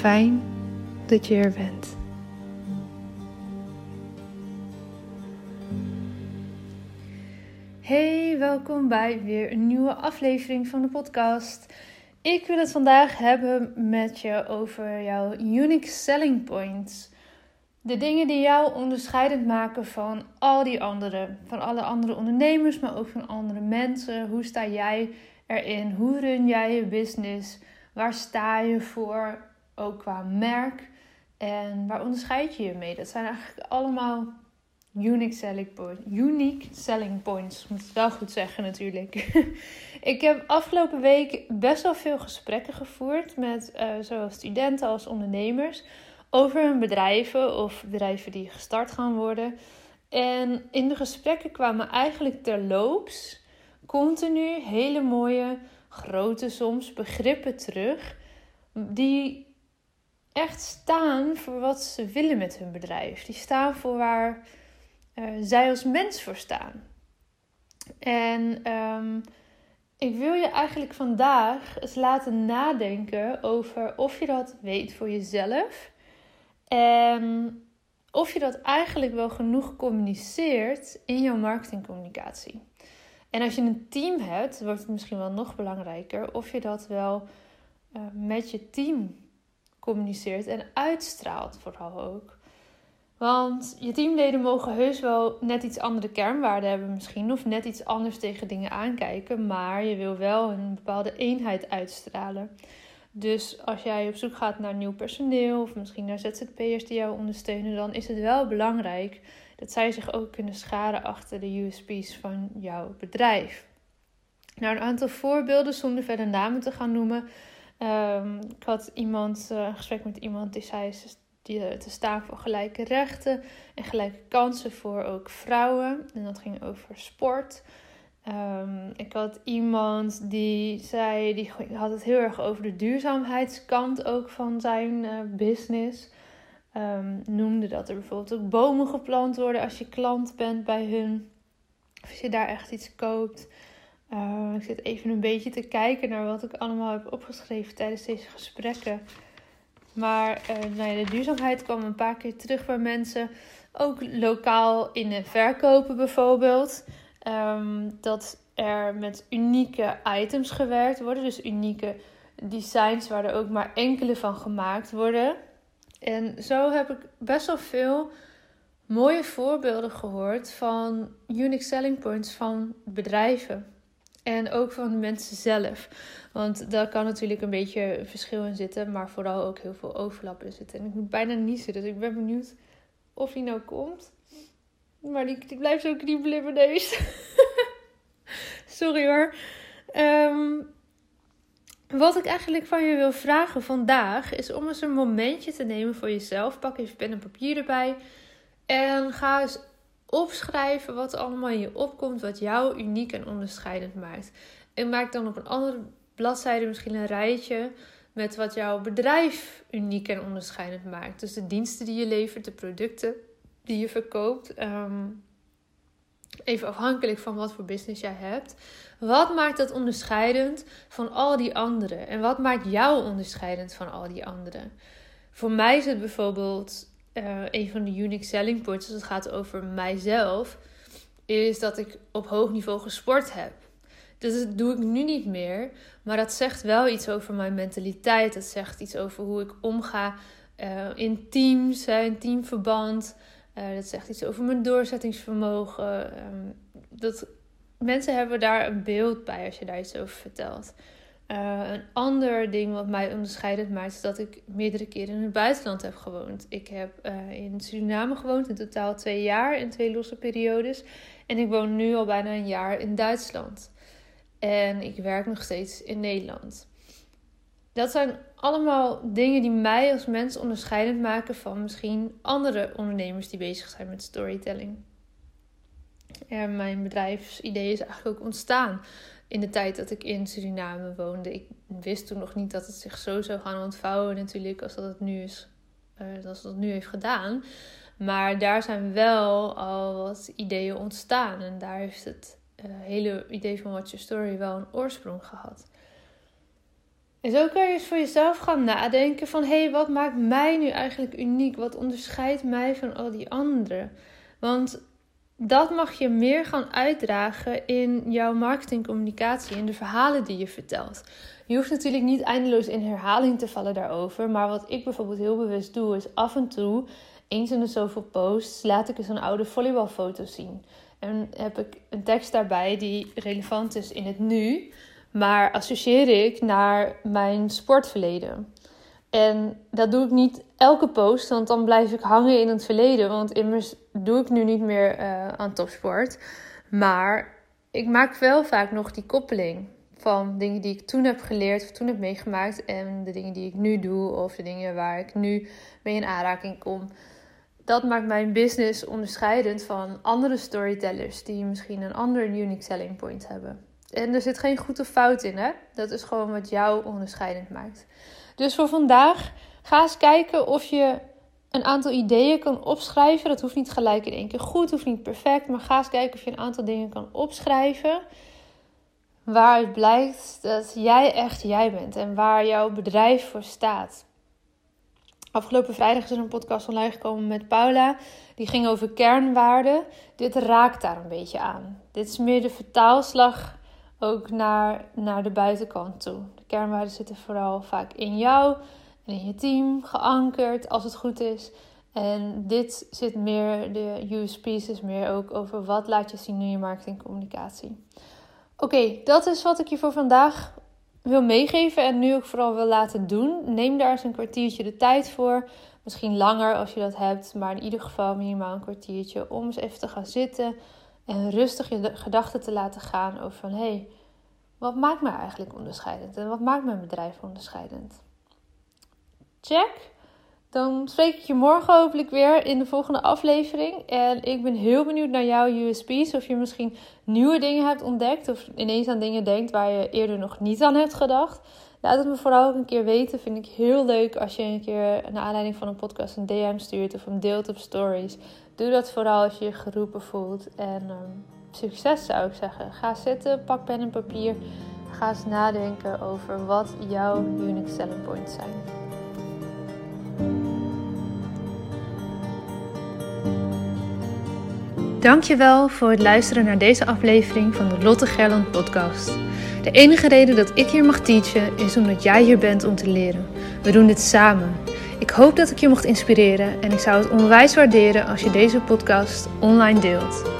Fijn dat je er bent. Hey, welkom bij weer een nieuwe aflevering van de podcast. Ik wil het vandaag hebben met je over jouw unique selling points. De dingen die jou onderscheidend maken van al die anderen. Van alle andere ondernemers, maar ook van andere mensen. Hoe sta jij erin? Hoe run jij je business? Waar sta je voor? Ook qua merk. En waar onderscheid je je mee? Dat zijn eigenlijk allemaal unique selling points. Unique selling points. Moet het wel goed zeggen natuurlijk. ik heb afgelopen week best wel veel gesprekken gevoerd met uh, zowel studenten als ondernemers over hun bedrijven of bedrijven die gestart gaan worden. En in de gesprekken kwamen eigenlijk terloops continu hele mooie, grote soms begrippen terug. Die echt staan voor wat ze willen met hun bedrijf. Die staan voor waar uh, zij als mens voor staan. En um, ik wil je eigenlijk vandaag eens laten nadenken over of je dat weet voor jezelf. En of je dat eigenlijk wel genoeg communiceert in jouw marketingcommunicatie. En als je een team hebt, wordt het misschien wel nog belangrijker of je dat wel uh, met je team communiceert en uitstraalt, vooral ook. Want je teamleden mogen heus wel net iets andere kernwaarden hebben, misschien, of net iets anders tegen dingen aankijken, maar je wil wel een bepaalde eenheid uitstralen. Dus als jij op zoek gaat naar nieuw personeel of misschien naar ZZP'ers die jou ondersteunen, dan is het wel belangrijk dat zij zich ook kunnen scharen achter de USP's van jouw bedrijf. Nou, een aantal voorbeelden zonder verder namen te gaan noemen. Um, ik had iemand, uh, een gesprek met iemand die zei die, eh, te staan voor gelijke rechten en gelijke kansen voor ook vrouwen. En dat ging over sport. Um, ik had iemand die zei, die had het heel erg over de duurzaamheidskant ook van zijn uh, business. Um, noemde dat er bijvoorbeeld ook bomen geplant worden als je klant bent bij hun. Of als je daar echt iets koopt. Uh, ik zit even een beetje te kijken naar wat ik allemaal heb opgeschreven tijdens deze gesprekken. Maar uh, nou ja, de duurzaamheid kwam een paar keer terug bij mensen. Ook lokaal in de verkopen bijvoorbeeld. Um, dat er met unieke items gewerkt worden. Dus unieke designs waar er ook maar enkele van gemaakt worden. En zo heb ik best wel veel mooie voorbeelden gehoord van unique selling points van bedrijven. En ook van de mensen zelf. Want daar kan natuurlijk een beetje verschil in zitten, maar vooral ook heel veel overlap zitten. En ik moet bijna niezen, dus ik ben benieuwd of die nou komt. Maar die, die blijft zo kriebelen in mijn neus. Sorry hoor. Um, wat ik eigenlijk van je wil vragen vandaag is om eens een momentje te nemen voor jezelf. Pak even pen en papier erbij. En ga eens opschrijven wat allemaal in je opkomt, wat jou uniek en onderscheidend maakt. En maak dan op een andere bladzijde misschien een rijtje met wat jouw bedrijf uniek en onderscheidend maakt. Dus de diensten die je levert, de producten die je verkoopt. Ehm, even afhankelijk van wat voor business jij hebt. Wat maakt dat onderscheidend van al die anderen? En wat maakt jou onderscheidend van al die anderen? Voor mij is het bijvoorbeeld uh, een van de unique selling points als het gaat over mijzelf, is dat ik op hoog niveau gesport heb. Dus dat doe ik nu niet meer, maar dat zegt wel iets over mijn mentaliteit. Dat zegt iets over hoe ik omga uh, in teams, in teamverband. Uh, dat zegt iets over mijn doorzettingsvermogen. Um, dat, mensen hebben daar een beeld bij als je daar iets over vertelt. Uh, een ander ding wat mij onderscheidend maakt, is dat ik meerdere keren in het buitenland heb gewoond. Ik heb uh, in Suriname gewoond, in totaal twee jaar, in twee losse periodes. En ik woon nu al bijna een jaar in Duitsland. En ik werk nog steeds in Nederland. Dat zijn allemaal dingen die mij als mens onderscheidend maken van misschien andere ondernemers die bezig zijn met storytelling. En mijn bedrijfsidee is eigenlijk ook ontstaan in de tijd dat ik in Suriname woonde. Ik wist toen nog niet dat het zich zo zou gaan ontvouwen natuurlijk als dat het nu is. Als dat het nu heeft gedaan. Maar daar zijn wel al wat ideeën ontstaan. En daar heeft het uh, hele idee van Watch Your Story wel een oorsprong gehad. En zo kan je eens voor jezelf gaan nadenken van... hé, hey, wat maakt mij nu eigenlijk uniek? Wat onderscheidt mij van al die anderen? Want dat mag je meer gaan uitdragen in jouw marketingcommunicatie, in de verhalen die je vertelt. Je hoeft natuurlijk niet eindeloos in herhaling te vallen daarover. Maar wat ik bijvoorbeeld heel bewust doe, is af en toe, eens in de zoveel posts, laat ik eens een oude volleybalfoto zien. En heb ik een tekst daarbij die relevant is in het nu, maar associeer ik naar mijn sportverleden. En dat doe ik niet elke post, want dan blijf ik hangen in het verleden. Want immers doe ik nu niet meer uh, aan topsport. Maar ik maak wel vaak nog die koppeling van dingen die ik toen heb geleerd of toen heb meegemaakt. En de dingen die ik nu doe of de dingen waar ik nu mee in aanraking kom. Dat maakt mijn business onderscheidend van andere storytellers die misschien een ander unique selling point hebben. En er zit geen goed of fout in, hè? Dat is gewoon wat jou onderscheidend maakt. Dus voor vandaag ga eens kijken of je een aantal ideeën kan opschrijven. Dat hoeft niet gelijk in één keer goed, hoeft niet perfect. Maar ga eens kijken of je een aantal dingen kan opschrijven. Waaruit blijkt dat jij echt jij bent en waar jouw bedrijf voor staat. Afgelopen vrijdag is er een podcast online gekomen met Paula. Die ging over kernwaarden. Dit raakt daar een beetje aan. Dit is meer de vertaalslag ook naar, naar de buitenkant toe. De kernwaarden zitten vooral vaak in jou en in je team geankerd, als het goed is. En dit zit meer, de USP's is meer ook over wat laat je zien in je marketingcommunicatie. Oké, dat is wat ik je voor vandaag wil meegeven en nu ook vooral wil laten doen. Neem daar eens een kwartiertje de tijd voor. Misschien langer als je dat hebt, maar in ieder geval minimaal een kwartiertje om eens even te gaan zitten en rustig je gedachten te laten gaan over van hey, wat maakt mij eigenlijk onderscheidend en wat maakt mijn bedrijf onderscheidend? Check. Dan spreek ik je morgen hopelijk weer in de volgende aflevering. En ik ben heel benieuwd naar jouw USP's. Of je misschien nieuwe dingen hebt ontdekt. Of ineens aan dingen denkt waar je eerder nog niet aan hebt gedacht. Laat het me vooral ook een keer weten. Vind ik heel leuk als je een keer naar aanleiding van een podcast een DM stuurt. Of een deelt op stories. Doe dat vooral als je je geroepen voelt. En ehm, succes zou ik zeggen. Ga zitten, pak pen en papier. Ga eens nadenken over wat jouw unique selling points zijn. Dankjewel voor het luisteren naar deze aflevering van de Lotte Gerland podcast. De enige reden dat ik hier mag teachen is omdat jij hier bent om te leren. We doen dit samen. Ik hoop dat ik je mocht inspireren en ik zou het onwijs waarderen als je deze podcast online deelt.